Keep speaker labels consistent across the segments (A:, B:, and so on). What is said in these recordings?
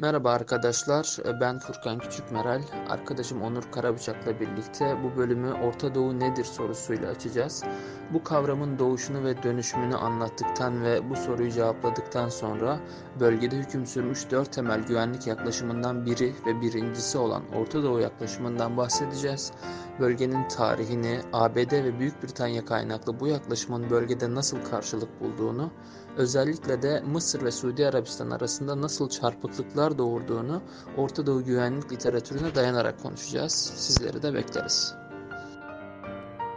A: Merhaba arkadaşlar, ben Furkan Küçükmeral. Arkadaşım Onur Karabıçak'la birlikte bu bölümü Orta Doğu nedir sorusuyla açacağız. Bu kavramın doğuşunu ve dönüşümünü anlattıktan ve bu soruyu cevapladıktan sonra bölgede hüküm sürmüş dört temel güvenlik yaklaşımından biri ve birincisi olan Orta Doğu yaklaşımından bahsedeceğiz. Bölgenin tarihini, ABD ve Büyük Britanya kaynaklı bu yaklaşımın bölgede nasıl karşılık bulduğunu, özellikle de Mısır ve Suudi Arabistan arasında nasıl çarpıklıklar doğurduğunu Orta Doğu güvenlik literatürüne dayanarak konuşacağız. Sizleri de bekleriz.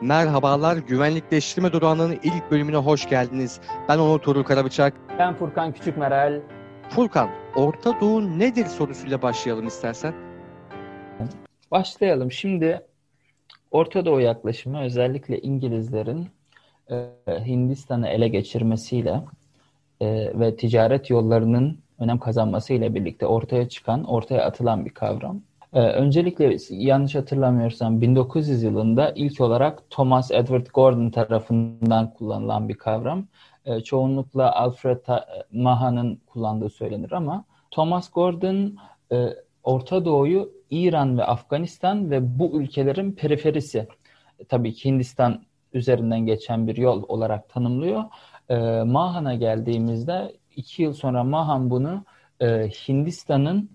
B: Merhabalar, Güvenlikleştirme Durağı'nın ilk bölümüne hoş geldiniz. Ben Onur Tuğrul Karabıçak.
C: Ben Furkan Küçükmeral.
B: Furkan, Orta Doğu nedir sorusuyla başlayalım istersen.
C: Başlayalım. Şimdi Orta Doğu yaklaşımı özellikle İngilizlerin e, Hindistan'ı ele geçirmesiyle e, ve ticaret yollarının önem kazanmasıyla birlikte ortaya çıkan, ortaya atılan bir kavram. Ee, öncelikle yanlış hatırlamıyorsam 1900 yılında ilk olarak Thomas Edward Gordon tarafından kullanılan bir kavram. Ee, çoğunlukla Alfred Maha'nın kullandığı söylenir ama Thomas Gordon e, Orta Doğu'yu İran ve Afganistan ve bu ülkelerin periferisi, tabii ki Hindistan üzerinden geçen bir yol olarak tanımlıyor. E, Mahan'a geldiğimizde iki yıl sonra Mahan bunu e, Hindistan'ın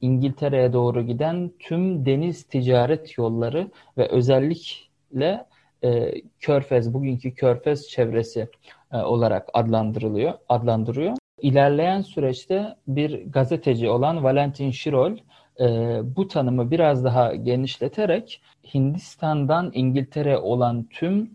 C: İngiltere'ye doğru giden tüm deniz ticaret yolları ve özellikle e, Körfez, bugünkü Körfez çevresi e, olarak adlandırılıyor, adlandırıyor. İlerleyen süreçte bir gazeteci olan Valentin Şirol e, bu tanımı biraz daha genişleterek Hindistan'dan İngiltere olan tüm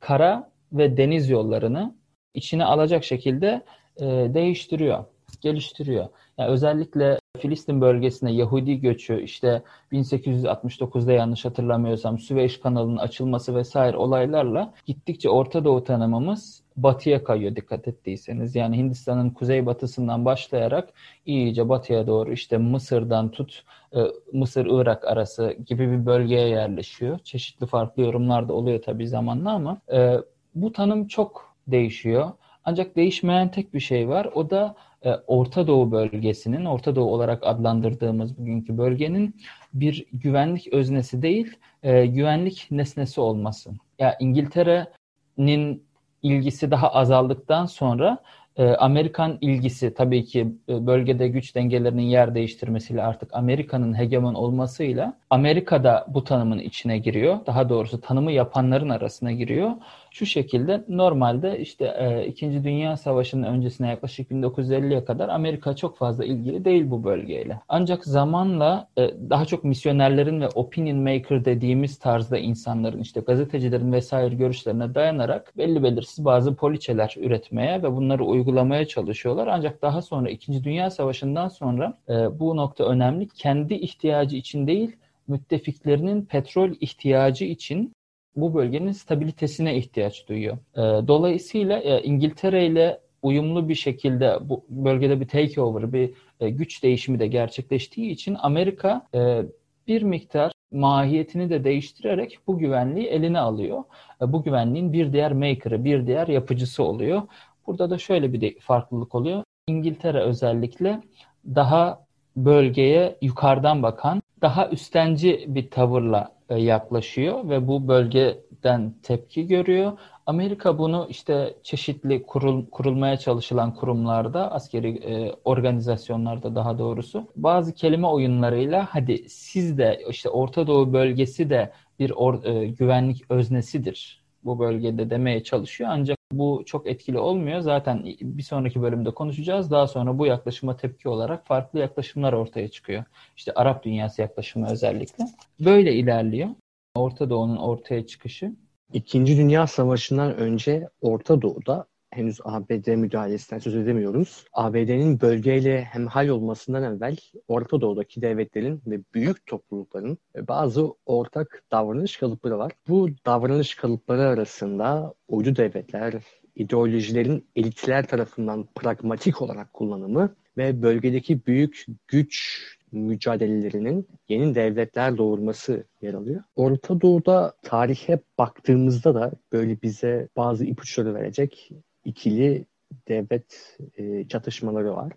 C: kara ve deniz yollarını içine alacak şekilde e, değiştiriyor, geliştiriyor. Yani özellikle Filistin bölgesine Yahudi göçü işte 1869'da yanlış hatırlamıyorsam Süveyş kanalının açılması vesaire olaylarla gittikçe Orta Doğu tanımımız batıya kayıyor dikkat ettiyseniz. Yani Hindistan'ın kuzeybatısından başlayarak iyice batıya doğru işte Mısır'dan tut e, Mısır-Irak arası gibi bir bölgeye yerleşiyor. Çeşitli farklı yorumlar da oluyor tabii zamanla ama e, bu tanım çok değişiyor. Ancak değişmeyen tek bir şey var. O da e, Orta Doğu bölgesinin, Orta Doğu olarak adlandırdığımız bugünkü bölgenin bir güvenlik öznesi değil, güvenlik nesnesi olması. Ya yani İngiltere'nin ilgisi daha azaldıktan sonra e, Amerikan ilgisi tabii ki bölgede güç dengelerinin yer değiştirmesiyle artık Amerika'nın hegemon olmasıyla Amerika da bu tanımın içine giriyor. Daha doğrusu tanımı yapanların arasına giriyor şu şekilde normalde işte e, İkinci Dünya Savaşı'nın öncesine yaklaşık 1950'ye kadar Amerika çok fazla ilgili değil bu bölgeyle. Ancak zamanla e, daha çok misyonerlerin ve opinion maker dediğimiz tarzda insanların işte gazetecilerin vesaire görüşlerine dayanarak belli belirsiz bazı poliçeler üretmeye ve bunları uygulamaya çalışıyorlar. Ancak daha sonra İkinci Dünya Savaşı'ndan sonra e, bu nokta önemli. Kendi ihtiyacı için değil müttefiklerinin petrol ihtiyacı için bu bölgenin stabilitesine ihtiyaç duyuyor. E, dolayısıyla e, İngiltere ile uyumlu bir şekilde bu bölgede bir takeover, bir e, güç değişimi de gerçekleştiği için Amerika e, bir miktar mahiyetini de değiştirerek bu güvenliği eline alıyor. E, bu güvenliğin bir diğer maker'ı, bir diğer yapıcısı oluyor. Burada da şöyle bir de farklılık oluyor. İngiltere özellikle daha bölgeye yukarıdan bakan, daha üstenci bir tavırla e, yaklaşıyor ve bu bölgeden tepki görüyor. Amerika bunu işte çeşitli kurul, kurulmaya çalışılan kurumlarda, askeri e, organizasyonlarda daha doğrusu bazı kelime oyunlarıyla hadi siz de işte Orta Doğu bölgesi de bir or, e, güvenlik öznesidir bu bölgede demeye çalışıyor. Ancak bu çok etkili olmuyor. Zaten bir sonraki bölümde konuşacağız. Daha sonra bu yaklaşıma tepki olarak farklı yaklaşımlar ortaya çıkıyor. İşte Arap dünyası yaklaşımı özellikle. Böyle ilerliyor. Orta Doğu'nun ortaya çıkışı.
B: İkinci Dünya Savaşı'ndan önce Orta Doğu'da henüz ABD müdahalesinden söz edemiyoruz. ABD'nin bölgeyle hemhal olmasından evvel Orta Doğu'daki devletlerin ve büyük toplulukların bazı ortak davranış kalıpları var. Bu davranış kalıpları arasında uydu devletler, ideolojilerin elitler tarafından pragmatik olarak kullanımı ve bölgedeki büyük güç mücadelelerinin yeni devletler doğurması yer alıyor. Orta Doğu'da tarihe baktığımızda da böyle bize bazı ipuçları verecek ikili devlet e, çatışmaları var.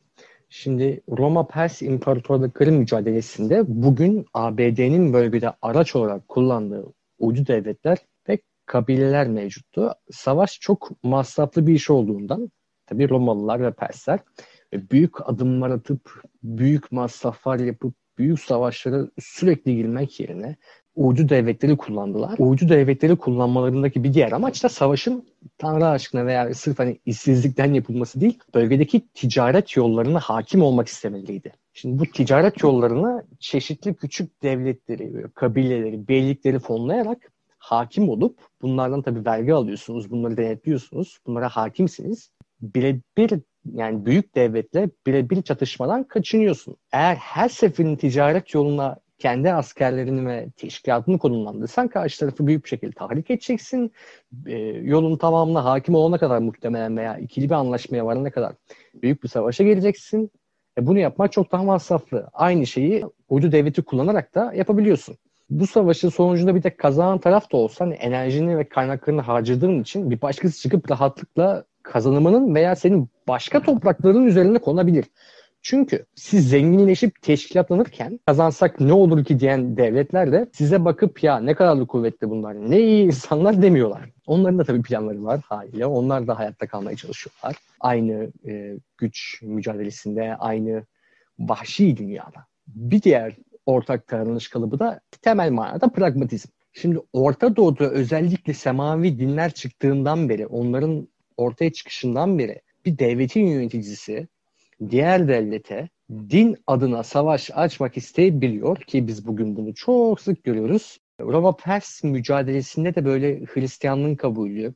B: Şimdi Roma-Pers İmparatorlukları mücadelesinde bugün ABD'nin bölgede araç olarak kullandığı uydu devletler ve kabileler mevcuttu. Savaş çok masraflı bir iş olduğundan tabii Romalılar ve Persler büyük adımlar atıp büyük masraflar yapıp büyük savaşlara sürekli girmek yerine uydu devletleri kullandılar. Uydu devletleri kullanmalarındaki bir diğer amaç da savaşın Tanrı aşkına veya sırf hani işsizlikten yapılması değil, bölgedeki ticaret yollarına hakim olmak istemeliydi. Şimdi bu ticaret yollarına çeşitli küçük devletleri, kabileleri, beylikleri fonlayarak hakim olup bunlardan tabii vergi alıyorsunuz, bunları denetliyorsunuz, bunlara hakimsiniz. Birebir yani büyük devletle birebir çatışmadan kaçınıyorsun. Eğer her seferin ticaret yoluna kendi askerlerini ve teşkilatını konumlandırsan karşı tarafı büyük bir şekilde tahrik edeceksin. E, yolun tamamına hakim olana kadar muhtemelen veya ikili bir anlaşmaya varana kadar büyük bir savaşa geleceksin. E, bunu yapmak çok daha masraflı. Aynı şeyi uydu devleti kullanarak da yapabiliyorsun. Bu savaşın sonucunda bir de kazanan taraf da olsan hani enerjini ve kaynaklarını harcadığın için bir başkası çıkıp rahatlıkla kazanımının veya senin başka toprakların üzerine konabilir. Çünkü siz zenginleşip teşkilatlanırken kazansak ne olur ki diyen devletler de size bakıp ya ne kadar kuvvetli bunlar, ne iyi insanlar demiyorlar. Onların da tabii planları var haliyle. Onlar da hayatta kalmaya çalışıyorlar. Aynı e, güç mücadelesinde, aynı vahşi dünyada. Bir diğer ortak davranış kalıbı da temel manada pragmatizm. Şimdi Orta Doğu'da özellikle semavi dinler çıktığından beri, onların ortaya çıkışından beri bir devletin yöneticisi diğer devlete din adına savaş açmak isteyebiliyor ki biz bugün bunu çok sık görüyoruz. Roma-Pers mücadelesinde de böyle Hristiyanlığın kabulü,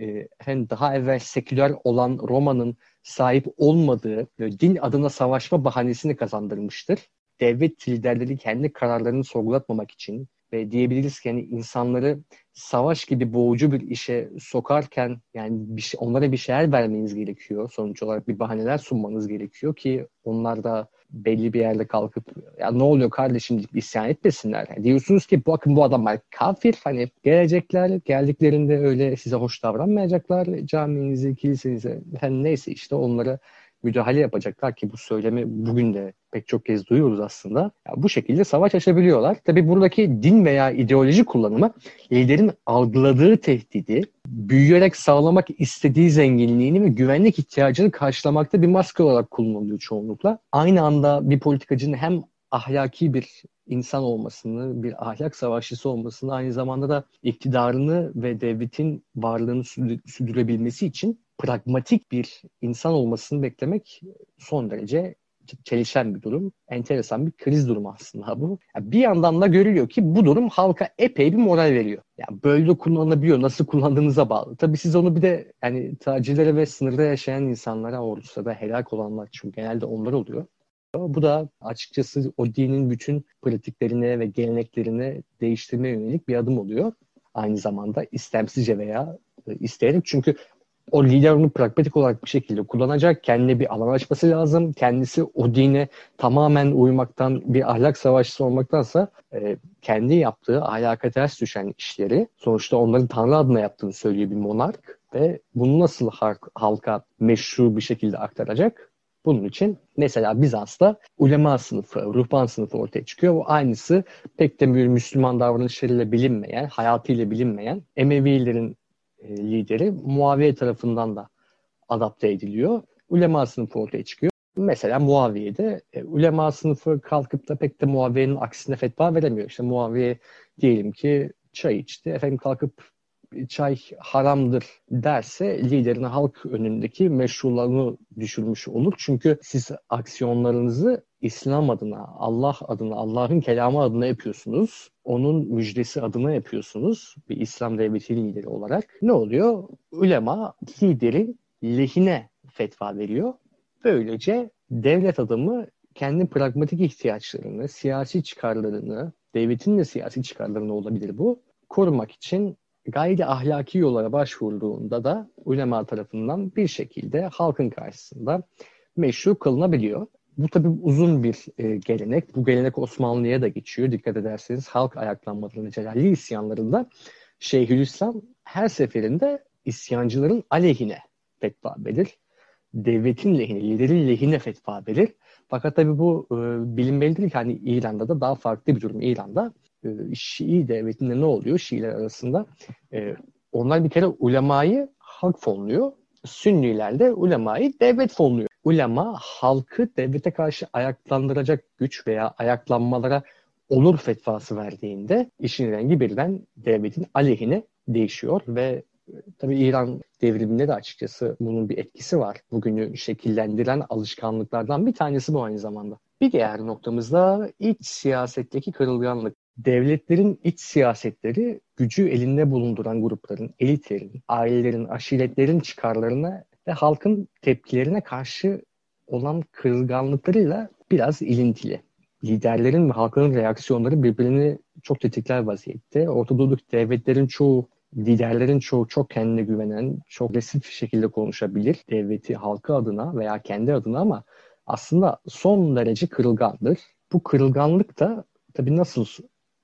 B: e, hem daha evvel seküler olan Roma'nın sahip olmadığı din adına savaşma bahanesini kazandırmıştır. Devlet liderleri kendi kararlarını sorgulatmamak için ve diyebiliriz ki yani insanları savaş gibi boğucu bir işe sokarken yani bir şey, onlara bir şeyler vermeniz gerekiyor. Sonuç olarak bir bahaneler sunmanız gerekiyor ki onlar da belli bir yerde kalkıp ya ne oluyor kardeşim deyip isyan etmesinler. Yani diyorsunuz ki bakın bu adamlar kafir hani gelecekler geldiklerinde öyle size hoş davranmayacaklar caminizi kilisenize yani neyse işte onlara müdahale yapacaklar ki bu söylemi bugün de pek çok kez duyuyoruz aslında. Ya bu şekilde savaş açabiliyorlar. Tabi buradaki din veya ideoloji kullanımı liderin algıladığı tehdidi büyüyerek sağlamak istediği zenginliğini ve güvenlik ihtiyacını karşılamakta bir maske olarak kullanılıyor çoğunlukla. Aynı anda bir politikacının hem ahlaki bir insan olmasını, bir ahlak savaşçısı olmasını, aynı zamanda da iktidarını ve devletin varlığını sürdürebilmesi için pragmatik bir insan olmasını beklemek son derece çelişen bir durum. Enteresan bir kriz durumu aslında bu. Yani bir yandan da görülüyor ki bu durum halka epey bir moral veriyor. Yani böyle kullanılabiliyor. Nasıl kullandığınıza bağlı. Tabii siz onu bir de yani tacirlere ve sınırda yaşayan insanlara olursa da helak olanlar çünkü genelde onlar oluyor. Bu da açıkçası o dinin bütün pratiklerine ve geleneklerine değiştirmeye yönelik bir adım oluyor. Aynı zamanda istemsizce veya e, isteyerek çünkü o lider onu pragmatik olarak bir şekilde kullanacak. Kendine bir alan açması lazım. Kendisi o dine tamamen uymaktan bir ahlak savaşçısı olmaktansa e, kendi yaptığı ahlaka ters düşen işleri sonuçta onların Tanrı adına yaptığını söylüyor bir monark ve bunu nasıl halka meşru bir şekilde aktaracak? Bunun için mesela Bizans'ta ulema sınıfı, ruhban sınıfı ortaya çıkıyor. Bu aynısı pek de bir Müslüman davranışlarıyla bilinmeyen, hayatıyla bilinmeyen Emevilerin e, lideri Muaviye tarafından da adapte ediliyor. Ulema sınıfı ortaya çıkıyor. Mesela Muaviye'de e, ulema sınıfı kalkıp da pek de Muaviye'nin aksine fetva veremiyor. İşte Muaviye diyelim ki çay içti. Efendim kalkıp çay haramdır derse liderin halk önündeki meşrularını düşürmüş olur. Çünkü siz aksiyonlarınızı İslam adına, Allah adına, Allah'ın kelamı adına yapıyorsunuz. Onun müjdesi adına yapıyorsunuz. Bir İslam devleti lideri olarak. Ne oluyor? Ulema liderin lehine fetva veriyor. Böylece devlet adamı kendi pragmatik ihtiyaçlarını, siyasi çıkarlarını, devletin de siyasi çıkarlarını olabilir bu, korumak için gayri ahlaki yollara başvurduğunda da ulema tarafından bir şekilde halkın karşısında meşru kılınabiliyor. Bu tabi uzun bir e, gelenek. Bu gelenek Osmanlı'ya da geçiyor. Dikkat ederseniz halk ayaklanmalarında, Celalli isyanlarında Şeyhülislam her seferinde isyancıların aleyhine fetva verir. devletin lehine, liderin lehine fetva verir. Fakat tabii bu e, bilinmelidir ki hani İran'da da daha farklı bir durum. İran'da Şii devletinde ne oluyor Şiiler arasında? E, onlar bir kere ulemayı halk fonluyor. Sünniler de ulemayı devlet fonluyor. Ulema halkı devlete karşı ayaklandıracak güç veya ayaklanmalara olur fetvası verdiğinde işin rengi birden devletin aleyhine değişiyor ve tabii İran devriminde de açıkçası bunun bir etkisi var. Bugünü şekillendiren alışkanlıklardan bir tanesi bu aynı zamanda. Bir diğer noktamız da iç siyasetteki kırılganlık. Devletlerin iç siyasetleri gücü elinde bulunduran grupların, elitlerin, ailelerin, aşiretlerin çıkarlarına ve halkın tepkilerine karşı olan kırılganlıklarıyla biraz ilintili. Liderlerin ve halkın reaksiyonları birbirini çok tetikler vaziyette. Orta Doğu'daki devletlerin çoğu liderlerin çoğu çok kendine güvenen, çok agresif şekilde konuşabilir devleti halkı adına veya kendi adına ama aslında son derece kırılgandır. Bu kırılganlık da tabii nasıl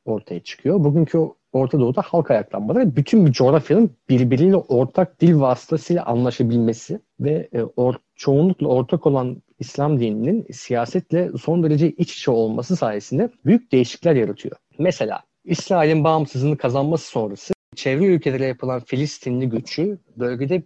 B: ortaya çıkıyor? Bugünkü Orta Doğu'da halk ayaklanmaları bütün bir coğrafyanın birbiriyle ortak dil vasıtasıyla anlaşabilmesi ve e, or, çoğunlukla ortak olan İslam dininin siyasetle son derece iç içe olması sayesinde büyük değişiklikler yaratıyor. Mesela İsrail'in bağımsızlığını kazanması sonrası çevre ülkelere yapılan Filistinli göçü bölgede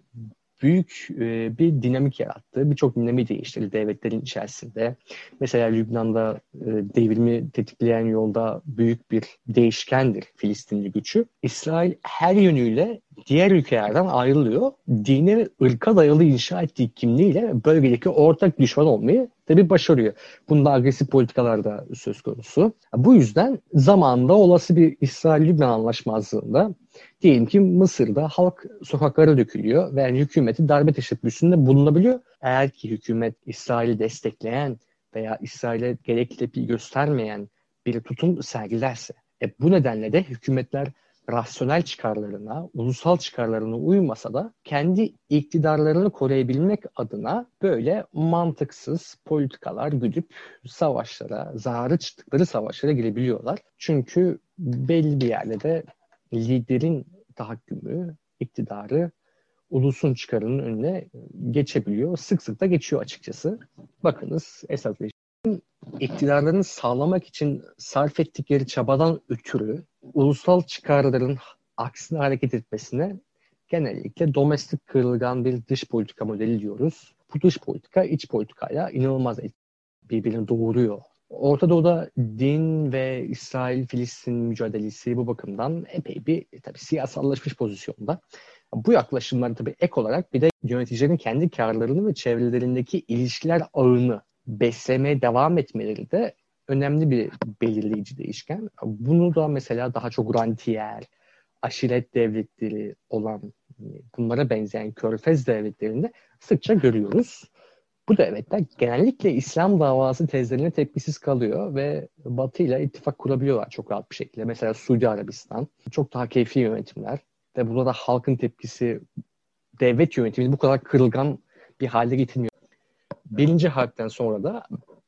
B: büyük e, bir dinamik yarattı. Birçok dinamiği değiştirdi devletlerin içerisinde. Mesela Lübnan'da e, devrimi tetikleyen yolda büyük bir değişkendir Filistinli gücü. İsrail her yönüyle diğer ülkelerden ayrılıyor. Dine ve ırka dayalı inşa ettiği kimliğiyle bölgedeki ortak düşman olmayı tabi başarıyor. Bunda agresif politikalar da söz konusu. Bu yüzden zamanında olası bir İsrail-Lübnan anlaşmazlığında diyelim ki Mısır'da halk sokaklara dökülüyor ve yani hükümeti darbe teşebbüsünde bulunabiliyor. Eğer ki hükümet İsrail'i destekleyen veya İsrail'e gerekli tepki göstermeyen bir tutum sergilerse e, bu nedenle de hükümetler rasyonel çıkarlarına, ulusal çıkarlarına uymasa da kendi iktidarlarını koruyabilmek adına böyle mantıksız politikalar güdüp savaşlara, zararı çıktıkları savaşlara girebiliyorlar. Çünkü belli bir yerde de liderin tahakkümü, iktidarı ulusun çıkarının önüne geçebiliyor. Sık sık da geçiyor açıkçası. Bakınız Esad rejiminin iktidarlarını sağlamak için sarf ettikleri çabadan ötürü ulusal çıkarların aksine hareket etmesine genellikle domestik kırılgan bir dış politika modeli diyoruz. Bu dış politika iç politikayla inanılmaz birbirini doğuruyor. Orta Doğu'da din ve İsrail-Filistin mücadelesi bu bakımdan epey bir tabii siyasallaşmış pozisyonda. Bu yaklaşımlar tabii ek olarak bir de yöneticilerin kendi karlarını ve çevrelerindeki ilişkiler ağını beslemeye devam etmeleri de önemli bir belirleyici değişken. Bunu da mesela daha çok rantiyer, aşiret devletleri olan bunlara benzeyen körfez devletlerinde sıkça görüyoruz. Bu devletler genellikle İslam davası tezlerine tepkisiz kalıyor ve Batı ile ittifak kurabiliyorlar çok rahat bir şekilde. Mesela Suudi Arabistan çok daha keyfi yönetimler ve burada da halkın tepkisi devlet yönetimini bu kadar kırılgan bir halde getirmiyor. Birinci harpten sonra da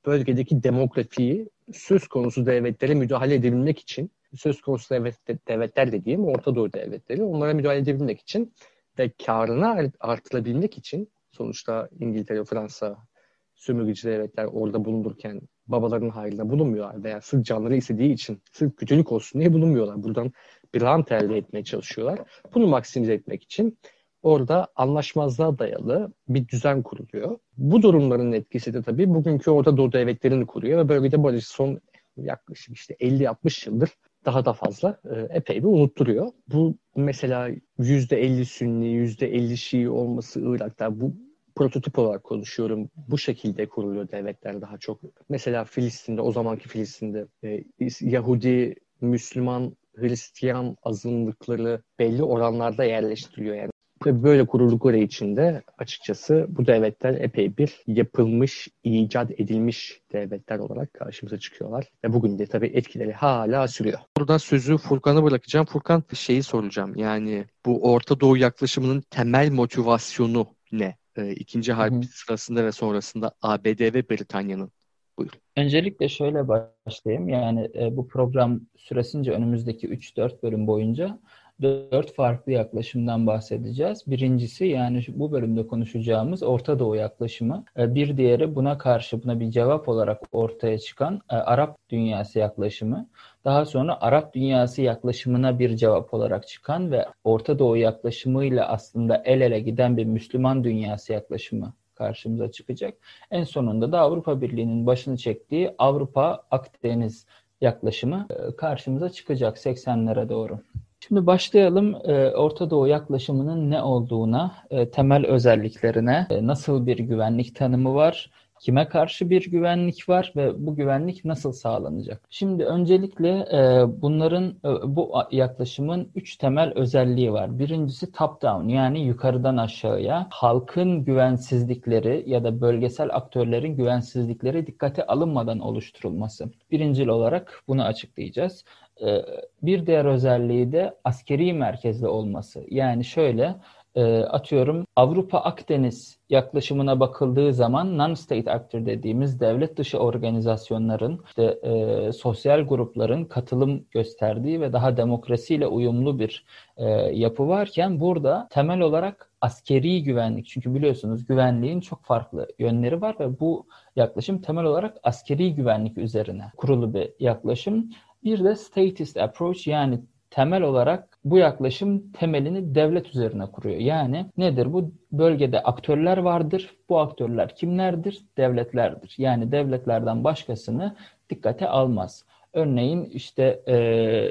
B: bölgedeki demografiyi söz konusu devletlere müdahale edebilmek için söz konusu devlet, devletler dediğim Orta Doğu devletleri onlara müdahale edebilmek için ve karını artırabilmek için sonuçta İngiltere, Fransa sömürgeci devletler orada bulunurken babaların hayrına bulunmuyorlar veya sırf canları istediği için sırf kötülük olsun diye bulunmuyorlar. Buradan bir rant elde etmeye çalışıyorlar. Bunu maksimize etmek için orada anlaşmazlığa dayalı bir düzen kuruluyor. Bu durumların etkisi de tabii bugünkü Orta Doğu devletlerini kuruyor ve bölgede böyle son yaklaşık işte 50-60 yıldır daha da fazla e, epey bir unutturuyor. Bu mesela %50 Sünni, %50 Şii olması Irak'ta bu prototip olarak konuşuyorum. Bu şekilde kuruluyor devletler daha çok. Mesela Filistin'de, o zamanki Filistin'de e, Yahudi, Müslüman, Hristiyan azınlıkları belli oranlarda yerleştiriliyor. Yani böyle kuruldukları için de açıkçası bu devletler epey bir yapılmış, icat edilmiş devletler olarak karşımıza çıkıyorlar. Ve bugün de tabii etkileri hala sürüyor.
A: Burada sözü Furkan'a bırakacağım. Furkan şeyi soracağım. Yani bu Orta Doğu yaklaşımının temel motivasyonu ne? Ee, ikinci harp Hı. sırasında ve sonrasında ABD ve Britanya'nın. Buyur.
C: Öncelikle şöyle başlayayım. Yani e, bu program süresince önümüzdeki 3-4 bölüm boyunca dört farklı yaklaşımdan bahsedeceğiz. Birincisi yani bu bölümde konuşacağımız Orta Doğu yaklaşımı. E, bir diğeri buna karşı buna bir cevap olarak ortaya çıkan e, Arap dünyası yaklaşımı. Daha sonra Arap dünyası yaklaşımına bir cevap olarak çıkan ve Orta Doğu yaklaşımıyla aslında el ele giden bir Müslüman dünyası yaklaşımı karşımıza çıkacak. En sonunda da Avrupa Birliği'nin başını çektiği Avrupa Akdeniz yaklaşımı e, karşımıza çıkacak 80'lere doğru. Şimdi başlayalım e, Orta Doğu yaklaşımının ne olduğuna, e, temel özelliklerine, nasıl bir güvenlik tanımı var, Kime karşı bir güvenlik var ve bu güvenlik nasıl sağlanacak? Şimdi öncelikle e, bunların e, bu yaklaşımın üç temel özelliği var. Birincisi top down yani yukarıdan aşağıya halkın güvensizlikleri ya da bölgesel aktörlerin güvensizlikleri dikkate alınmadan oluşturulması. Birincil olarak bunu açıklayacağız. E, bir diğer özelliği de askeri merkezli olması. Yani şöyle e, atıyorum Avrupa Akdeniz yaklaşımına bakıldığı zaman non-state actor dediğimiz devlet dışı organizasyonların, işte, e, sosyal grupların katılım gösterdiği ve daha demokrasiyle uyumlu bir e, yapı varken burada temel olarak askeri güvenlik çünkü biliyorsunuz güvenliğin çok farklı yönleri var ve bu yaklaşım temel olarak askeri güvenlik üzerine kurulu bir yaklaşım. Bir de statist approach yani temel olarak bu yaklaşım temelini devlet üzerine kuruyor. Yani nedir bu? Bölgede aktörler vardır. Bu aktörler kimlerdir? Devletlerdir. Yani devletlerden başkasını dikkate almaz. Örneğin işte e,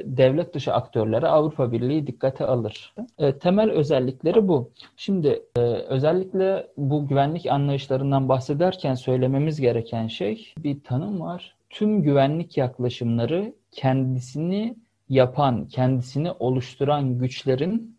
C: devlet dışı aktörlere Avrupa Birliği dikkate alır. E, temel özellikleri bu. Şimdi e, özellikle bu güvenlik anlayışlarından bahsederken söylememiz gereken şey bir tanım var. Tüm güvenlik yaklaşımları kendisini yapan, kendisini oluşturan güçlerin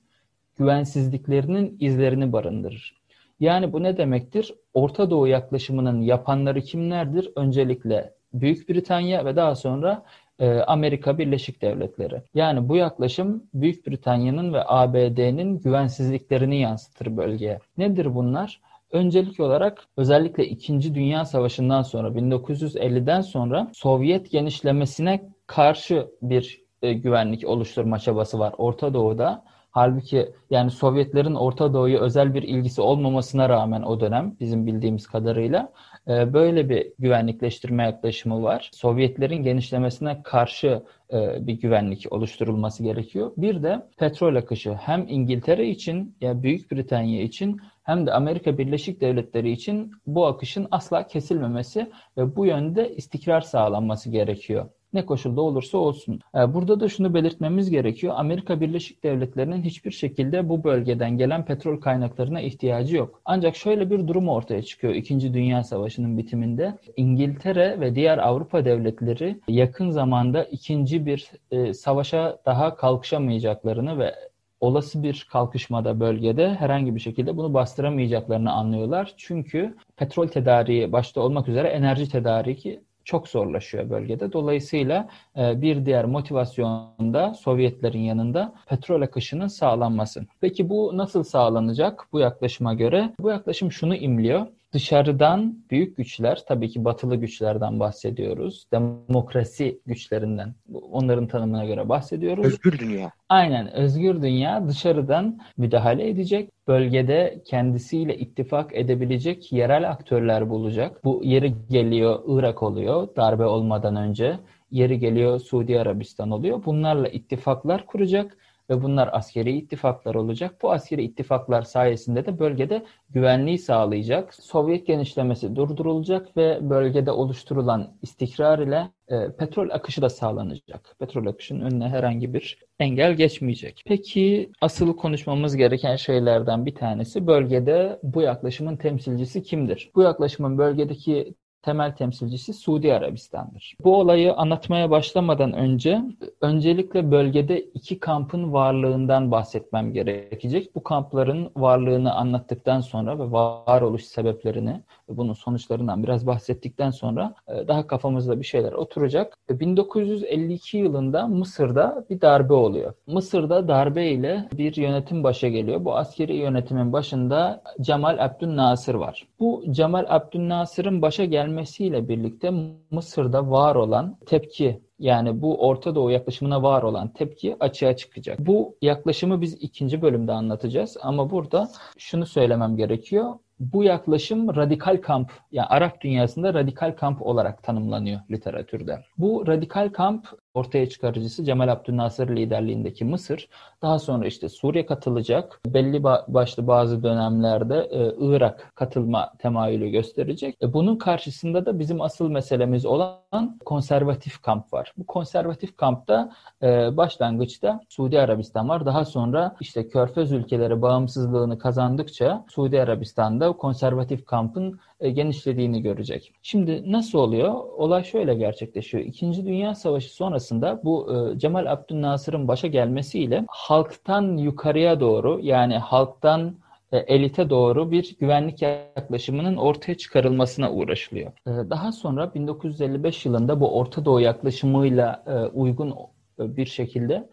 C: güvensizliklerinin izlerini barındırır. Yani bu ne demektir? Orta Doğu yaklaşımının yapanları kimlerdir? Öncelikle Büyük Britanya ve daha sonra e, Amerika Birleşik Devletleri. Yani bu yaklaşım Büyük Britanya'nın ve ABD'nin güvensizliklerini yansıtır bölgeye. Nedir bunlar? Öncelik olarak özellikle 2. Dünya Savaşı'ndan sonra 1950'den sonra Sovyet genişlemesine karşı bir e, güvenlik oluşturma çabası var Orta Doğu'da. Halbuki yani Sovyetlerin Orta Doğu'ya özel bir ilgisi olmamasına rağmen o dönem bizim bildiğimiz kadarıyla e, böyle bir güvenlikleştirme yaklaşımı var. Sovyetlerin genişlemesine karşı e, bir güvenlik oluşturulması gerekiyor. Bir de petrol akışı hem İngiltere için ya Büyük Britanya için hem de Amerika Birleşik Devletleri için bu akışın asla kesilmemesi ve bu yönde istikrar sağlanması gerekiyor. Ne koşulda olursa olsun. Ee, burada da şunu belirtmemiz gerekiyor. Amerika Birleşik Devletleri'nin hiçbir şekilde bu bölgeden gelen petrol kaynaklarına ihtiyacı yok. Ancak şöyle bir durum ortaya çıkıyor İkinci Dünya Savaşı'nın bitiminde. İngiltere ve diğer Avrupa devletleri yakın zamanda ikinci bir e, savaşa daha kalkışamayacaklarını ve olası bir kalkışmada bölgede herhangi bir şekilde bunu bastıramayacaklarını anlıyorlar. Çünkü petrol tedariği başta olmak üzere enerji tedariği çok zorlaşıyor bölgede. Dolayısıyla e, bir diğer motivasyon da Sovyetlerin yanında petrol akışının sağlanması. Peki bu nasıl sağlanacak bu yaklaşıma göre? Bu yaklaşım şunu imliyor. Dışarıdan büyük güçler, tabii ki batılı güçlerden bahsediyoruz. Demokrasi güçlerinden, onların tanımına göre bahsediyoruz.
B: Özgür dünya.
C: Aynen, özgür dünya dışarıdan müdahale edecek. Bölgede kendisiyle ittifak edebilecek yerel aktörler bulacak. Bu yeri geliyor Irak oluyor darbe olmadan önce. Yeri geliyor Suudi Arabistan oluyor. Bunlarla ittifaklar kuracak ve bunlar askeri ittifaklar olacak. Bu askeri ittifaklar sayesinde de bölgede güvenliği sağlayacak. Sovyet genişlemesi durdurulacak ve bölgede oluşturulan istikrar ile e, petrol akışı da sağlanacak. Petrol akışının önüne herhangi bir engel geçmeyecek. Peki asıl konuşmamız gereken şeylerden bir tanesi bölgede bu yaklaşımın temsilcisi kimdir? Bu yaklaşımın bölgedeki temel temsilcisi Suudi Arabistan'dır. Bu olayı anlatmaya başlamadan önce öncelikle bölgede iki kampın varlığından bahsetmem gerekecek. Bu kampların varlığını anlattıktan sonra ve varoluş sebeplerini ve bunun sonuçlarından biraz bahsettikten sonra e, daha kafamızda bir şeyler oturacak. 1952 yılında Mısır'da bir darbe oluyor. Mısır'da darbe ile bir yönetim başa geliyor. Bu askeri yönetimin başında Cemal Abdülnasır var. Bu Cemal Abdülnasır'ın başa gelmesiyle birlikte Mısır'da var olan tepki Yani bu Orta Doğu yaklaşımına var olan tepki açığa çıkacak. Bu yaklaşımı biz ikinci bölümde anlatacağız ama burada şunu söylemem gerekiyor bu yaklaşım radikal kamp, yani Arap dünyasında radikal kamp olarak tanımlanıyor literatürde. Bu radikal kamp ortaya çıkarıcısı Cemal Abdülnasır liderliğindeki Mısır, daha sonra işte Suriye katılacak, belli başlı bazı dönemlerde e, Irak katılma temayülü gösterecek. E, bunun karşısında da bizim asıl meselemiz olan konservatif kamp var. Bu konservatif kampta e, başlangıçta Suudi Arabistan var. Daha sonra işte Körfez ülkeleri bağımsızlığını kazandıkça Suudi Arabistan'da konservatif kampın genişlediğini görecek. Şimdi nasıl oluyor? Olay şöyle gerçekleşiyor. İkinci Dünya Savaşı sonrasında bu e, Cemal Abdülnasır'ın başa gelmesiyle halktan yukarıya doğru yani halktan e, elite doğru bir güvenlik yaklaşımının ortaya çıkarılmasına uğraşılıyor. Daha sonra 1955 yılında bu Orta Doğu yaklaşımıyla uygun bir şekilde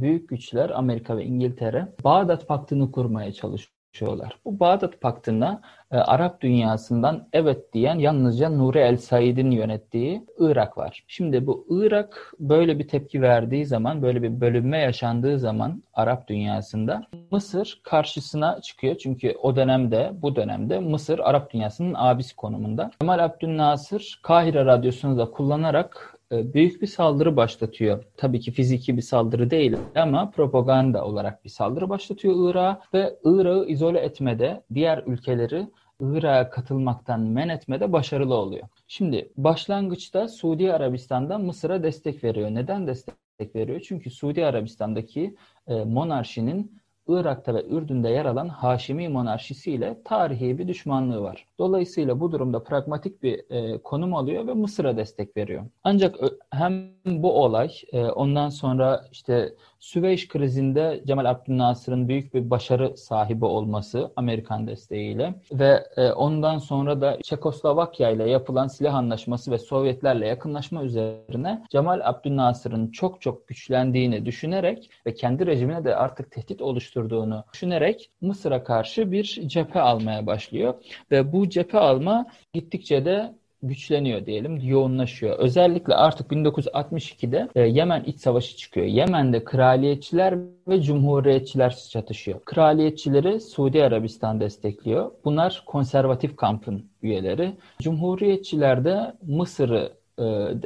C: büyük güçler Amerika ve İngiltere Bağdat Paktı'nı kurmaya çalışıyor çalışıyorlar. Bu Bağdat Paktı'na e, Arap dünyasından evet diyen yalnızca Nuri El Said'in yönettiği Irak var. Şimdi bu Irak böyle bir tepki verdiği zaman, böyle bir bölünme yaşandığı zaman Arap dünyasında Mısır karşısına çıkıyor. Çünkü o dönemde, bu dönemde Mısır Arap dünyasının abisi konumunda. Kemal Abdülnasır Kahire radyosunu da kullanarak büyük bir saldırı başlatıyor. Tabii ki fiziki bir saldırı değil ama propaganda olarak bir saldırı başlatıyor Irak'a ve Irak'ı izole etmede diğer ülkeleri Irak'a katılmaktan men etmede başarılı oluyor. Şimdi başlangıçta Suudi Arabistan'dan Mısır'a destek veriyor. Neden destek veriyor? Çünkü Suudi Arabistan'daki e, monarşinin Irak'ta ve Ürdün'de yer alan Haşimi monarşisi ile tarihi bir düşmanlığı var. Dolayısıyla bu durumda pragmatik bir e, konum alıyor ve Mısır'a destek veriyor. Ancak hem bu olay e, ondan sonra işte Süveyş krizinde Cemal Abdülnasır'ın büyük bir başarı sahibi olması Amerikan desteğiyle ve e, ondan sonra da Çekoslovakya ile yapılan silah anlaşması ve Sovyetlerle yakınlaşma üzerine Cemal Abdülnasır'ın çok çok güçlendiğini düşünerek ve kendi rejimine de artık tehdit oluşturduğunu düşünerek Mısır'a karşı bir cephe almaya başlıyor. Ve bu cephe alma gittikçe de güçleniyor diyelim, yoğunlaşıyor. Özellikle artık 1962'de e, Yemen iç savaşı çıkıyor. Yemen'de kraliyetçiler ve cumhuriyetçiler çatışıyor. Kraliyetçileri Suudi Arabistan destekliyor. Bunlar konservatif kampın üyeleri. Cumhuriyetçiler de Mısır'ı e,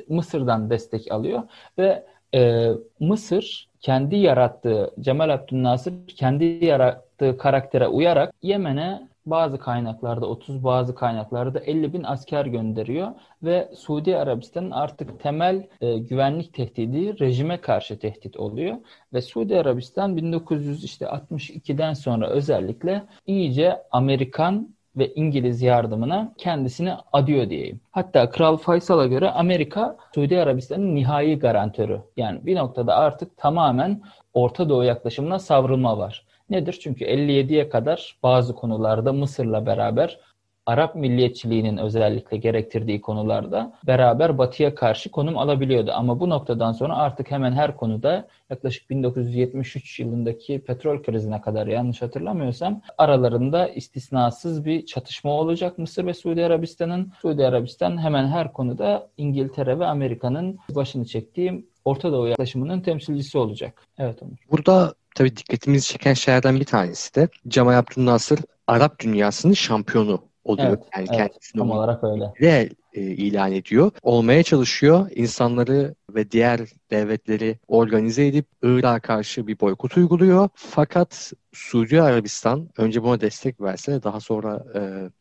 C: Mısır'dan destek alıyor ve e, Mısır kendi yarattığı Cemal Abdülnasır kendi yarattığı karaktere uyarak Yemen'e bazı kaynaklarda 30, bazı kaynaklarda 50 bin asker gönderiyor ve Suudi Arabistan'ın artık temel e, güvenlik tehdidi rejime karşı tehdit oluyor ve Suudi Arabistan 1962'den sonra özellikle iyice Amerikan ve İngiliz yardımına kendisini adıyor diyeyim. Hatta Kral Faysal'a göre Amerika Suudi Arabistan'ın nihai garantörü. Yani bir noktada artık tamamen Orta Doğu yaklaşımına savrulma var. Nedir? Çünkü 57'ye kadar bazı konularda Mısır'la beraber Arap milliyetçiliğinin özellikle gerektirdiği konularda beraber Batı'ya karşı konum alabiliyordu. Ama bu noktadan sonra artık hemen her konuda yaklaşık 1973 yılındaki petrol krizine kadar yanlış hatırlamıyorsam aralarında istisnasız bir çatışma olacak Mısır ve Suudi Arabistan'ın. Suudi Arabistan hemen her konuda İngiltere ve Amerika'nın başını çektiği Orta Doğu yaklaşımının temsilcisi olacak. Evet Onur.
B: Burada tabii dikkatimizi çeken şeylerden bir tanesi de Cemal Abdülnasır Arap dünyasının şampiyonu oluyor.
C: Evet, yani evet, tam olarak öyle.
B: Ve e, ilan ediyor. Olmaya çalışıyor. İnsanları ve diğer devletleri organize edip Irak'a karşı bir boykot uyguluyor. Fakat Suudi Arabistan önce buna destek verse daha sonra e,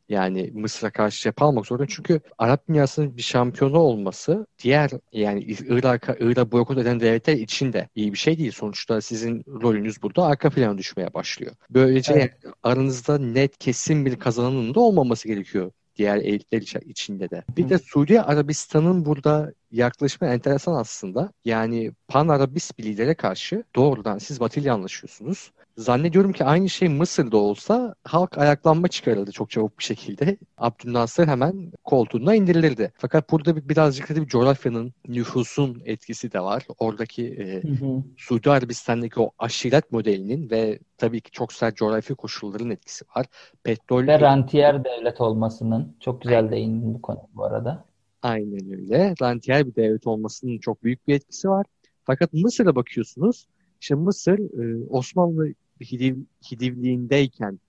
B: yani Mısır'a karşı cephe almak zorunda. Çünkü Arap dünyasının bir şampiyonu olması diğer yani Irak'a Irak boykot eden devletler için de iyi bir şey değil. Sonuçta sizin rolünüz burada arka plana düşmeye başlıyor. Böylece evet. aranızda net kesin bir kazananın da olmaması gerekiyor diğer elitler içinde de. Bir de Suudi Arabistan'ın burada yaklaşımı enteresan aslında. Yani Pan Arabist birliklere karşı doğrudan siz Batı ile anlaşıyorsunuz. Zannediyorum ki aynı şey Mısır'da olsa halk ayaklanma çıkarıldı çok çabuk bir şekilde. Abdülnasır hemen koltuğuna indirilirdi. Fakat burada bir, birazcık da bir coğrafyanın, nüfusun etkisi de var. Oradaki e, hı hı. Suudi Arabistan'daki o aşiret modelinin ve tabii ki çok sert coğrafi koşulların etkisi var.
C: Petrol ve rentiyer devlet olmasının çok güzel değindin bu konu bu arada.
B: Aynen öyle. Rantiyel bir devlet olmasının çok büyük bir etkisi var. Fakat Mısır'a bakıyorsunuz. İşte Mısır e, Osmanlı Hidiv, Hidivliğindeyken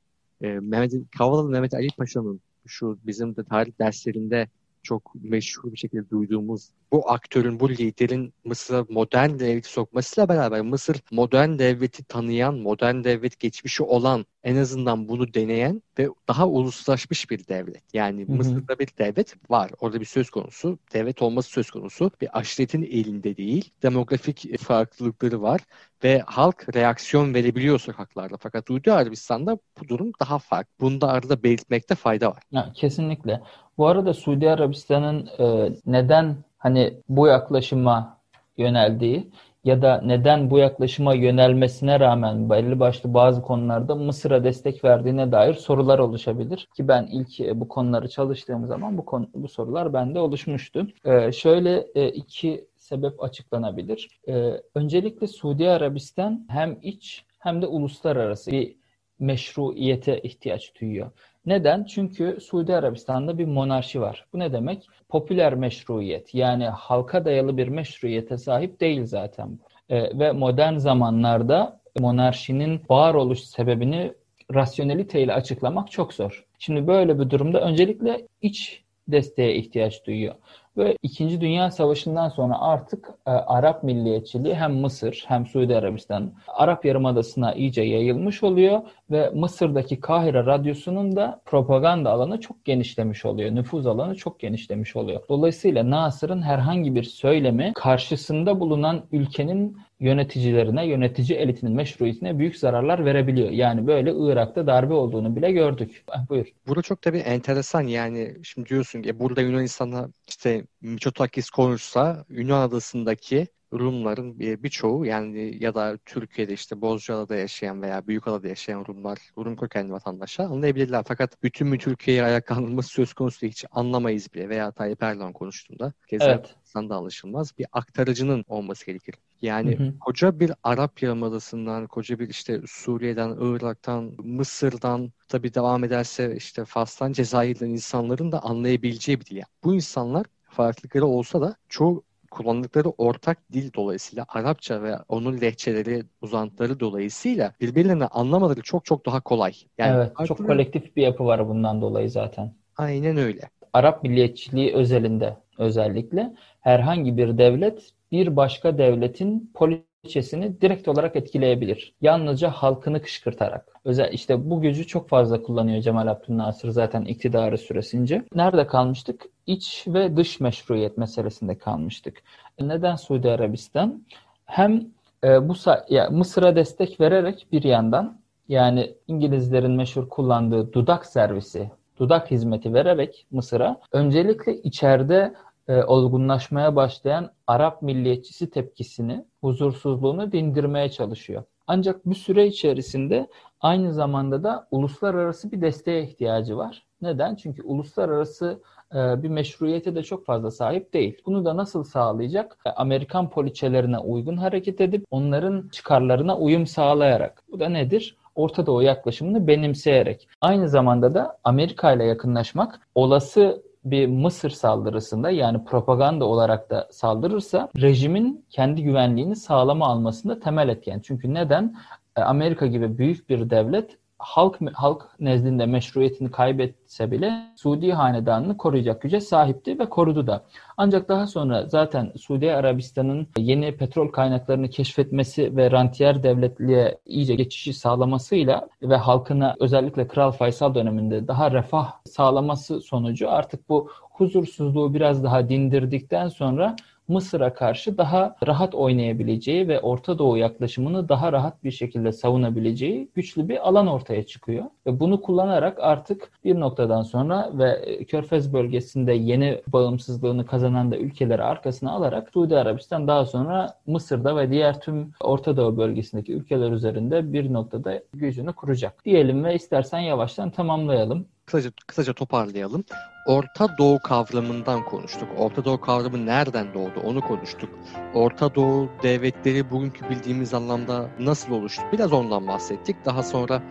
B: e, Mehmet, Kavalalı Mehmet Ali Paşa'nın şu bizim de tarih derslerinde çok meşhur bir şekilde duyduğumuz bu aktörün, bu liderin Mısır'a modern devleti sokmasıyla beraber Mısır modern devleti tanıyan, modern devlet geçmişi olan, en azından bunu deneyen ve daha uluslaşmış bir devlet. Yani Hı-hı. Mısır'da bir devlet var. Orada bir söz konusu. Devlet olması söz konusu. Bir aşiretin elinde değil. Demografik farklılıkları var ve halk reaksiyon verebiliyor sokaklarda. Fakat Suudi Arabistan'da bu durum daha farklı. Bunu da arada belirtmekte fayda var.
C: Ya, kesinlikle. Bu arada Suudi Arabistan'ın e, neden hani bu yaklaşıma yöneldiği ya da neden bu yaklaşıma yönelmesine rağmen belli başlı bazı konularda Mısır'a destek verdiğine dair sorular oluşabilir. Ki ben ilk e, bu konuları çalıştığım zaman bu konu, bu sorular bende oluşmuştu. Ee, şöyle e, iki sebep açıklanabilir. Ee, öncelikle Suudi Arabistan hem iç hem de uluslararası bir meşruiyete ihtiyaç duyuyor. Neden? Çünkü Suudi Arabistan'da bir monarşi var. Bu ne demek? Popüler meşruiyet yani halka dayalı bir meşruiyete sahip değil zaten bu. E, ve modern zamanlarda monarşinin varoluş sebebini rasyoneliteyle açıklamak çok zor. Şimdi böyle bir durumda öncelikle iç desteğe ihtiyaç duyuyor. Ve İkinci Dünya Savaşı'ndan sonra artık e, Arap milliyetçiliği hem Mısır hem Suudi Arabistan Arap Yarımadası'na iyice yayılmış oluyor ve Mısır'daki Kahire Radyosu'nun da propaganda alanı çok genişlemiş oluyor. Nüfuz alanı çok genişlemiş oluyor. Dolayısıyla Nasır'ın herhangi bir söylemi karşısında bulunan ülkenin yöneticilerine, yönetici elitinin meşruiyetine büyük zararlar verebiliyor. Yani böyle Irak'ta darbe olduğunu bile gördük. Ah, buyur.
B: Burada çok tabii enteresan yani şimdi diyorsun ki burada Yunanistan'a işte Mitsotakis konuşsa Yunan adasındaki Rumların birçoğu yani ya da Türkiye'de işte Bozcaada'da yaşayan veya Büyükada'da yaşayan Rumlar, Rum kökenli vatandaşlar anlayabilirler. Fakat bütün bir Türkiye'yi ayaklandırması söz konusu hiç anlamayız bile veya Tayyip Erdoğan konuştuğunda keza evet. da alışılmaz bir aktarıcının olması gerekir. Yani hı hı. koca bir Arap Yarımadası'ndan, koca bir işte Suriye'den, Irak'tan, Mısır'dan tabi devam ederse işte Fas'tan, Cezayir'den insanların da anlayabileceği bir dil. Yani bu insanlar farklılıkları olsa da çoğu kullandıkları ortak dil dolayısıyla Arapça ve onun lehçeleri, uzantıları dolayısıyla birbirlerini anlamaları çok çok daha kolay.
C: Yani evet, farklı... çok kolektif bir yapı var bundan dolayı zaten.
B: Aynen öyle.
C: Arap milliyetçiliği özelinde özellikle herhangi bir devlet bir başka devletin poliçesini direkt olarak etkileyebilir. Yalnızca halkını kışkırtarak. Özel işte bu gücü çok fazla kullanıyor Cemal Abdülnasır zaten iktidarı süresince. Nerede kalmıştık? İç ve dış meşruiyet meselesinde kalmıştık. Neden Suudi Arabistan? Hem e, bu ya Mısır'a destek vererek bir yandan yani İngilizlerin meşhur kullandığı dudak servisi, dudak hizmeti vererek Mısır'a öncelikle içeride e, olgunlaşmaya başlayan Arap milliyetçisi tepkisini, huzursuzluğunu dindirmeye çalışıyor. Ancak bu süre içerisinde aynı zamanda da uluslararası bir desteğe ihtiyacı var. Neden? Çünkü uluslararası e, bir meşruiyete de çok fazla sahip değil. Bunu da nasıl sağlayacak? E, Amerikan poliçelerine uygun hareket edip onların çıkarlarına uyum sağlayarak. Bu da nedir? Orta Doğu yaklaşımını benimseyerek. Aynı zamanda da Amerika ile yakınlaşmak olası bir Mısır saldırısında yani propaganda olarak da saldırırsa rejimin kendi güvenliğini sağlama almasında temel etken. Çünkü neden? E, Amerika gibi büyük bir devlet halk halk nezdinde meşruiyetini kaybetse bile Suudi hanedanını koruyacak güce sahipti ve korudu da. Ancak daha sonra zaten Suudi Arabistan'ın yeni petrol kaynaklarını keşfetmesi ve rantiyer devletliğe iyice geçişi sağlamasıyla ve halkına özellikle Kral Faysal döneminde daha refah sağlaması sonucu artık bu huzursuzluğu biraz daha dindirdikten sonra Mısır'a karşı daha rahat oynayabileceği ve Orta Doğu yaklaşımını daha rahat bir şekilde savunabileceği güçlü bir alan ortaya çıkıyor. Ve bunu kullanarak artık bir noktadan sonra ve Körfez bölgesinde yeni bağımsızlığını kazanan da ülkeleri arkasına alarak Suudi Arabistan daha sonra Mısır'da ve diğer tüm Orta Doğu bölgesindeki ülkeler üzerinde bir noktada gücünü kuracak. Diyelim ve istersen yavaştan tamamlayalım
B: kısaca, kısaca toparlayalım. Orta Doğu kavramından konuştuk. Orta Doğu kavramı nereden doğdu onu konuştuk. Orta Doğu devletleri bugünkü bildiğimiz anlamda nasıl oluştu? Biraz ondan bahsettik. Daha sonra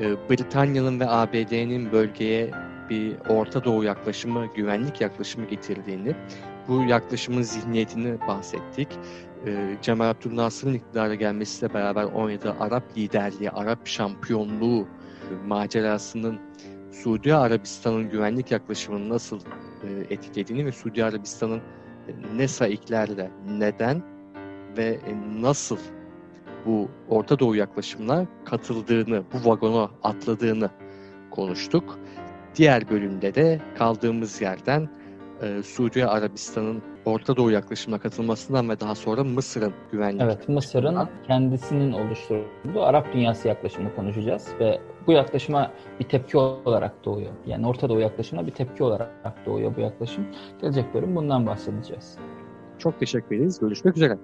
B: e, Britanya'nın ve ABD'nin bölgeye bir Orta Doğu yaklaşımı, güvenlik yaklaşımı getirdiğini, bu yaklaşımın zihniyetini bahsettik. E, Cemal Abdülnasır'ın iktidara gelmesiyle beraber oynadığı Arap liderliği, Arap şampiyonluğu macerasının Suudi Arabistan'ın güvenlik yaklaşımını nasıl e, etkilediğini ve Suudi Arabistan'ın e, ne saiklerle, neden ve e, nasıl bu Orta Doğu yaklaşımına katıldığını, bu vagona atladığını konuştuk. Diğer bölümde de kaldığımız yerden e, Suudi Arabistan'ın Orta Doğu yaklaşımına katılmasından ve daha sonra Mısır'ın güvenlik
C: Evet, Mısır'ın kendisinin oluşturduğu Arap dünyası yaklaşımını konuşacağız ve bu yaklaşıma bir tepki olarak doğuyor. Yani Orta Doğu yaklaşımına bir tepki olarak doğuyor bu yaklaşım. Gelecek bölüm bundan bahsedeceğiz.
B: Çok teşekkür ederiz. Görüşmek üzere.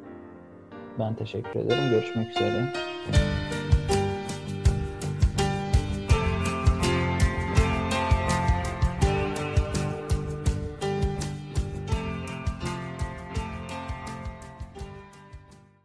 C: Ben teşekkür ederim. Görüşmek üzere.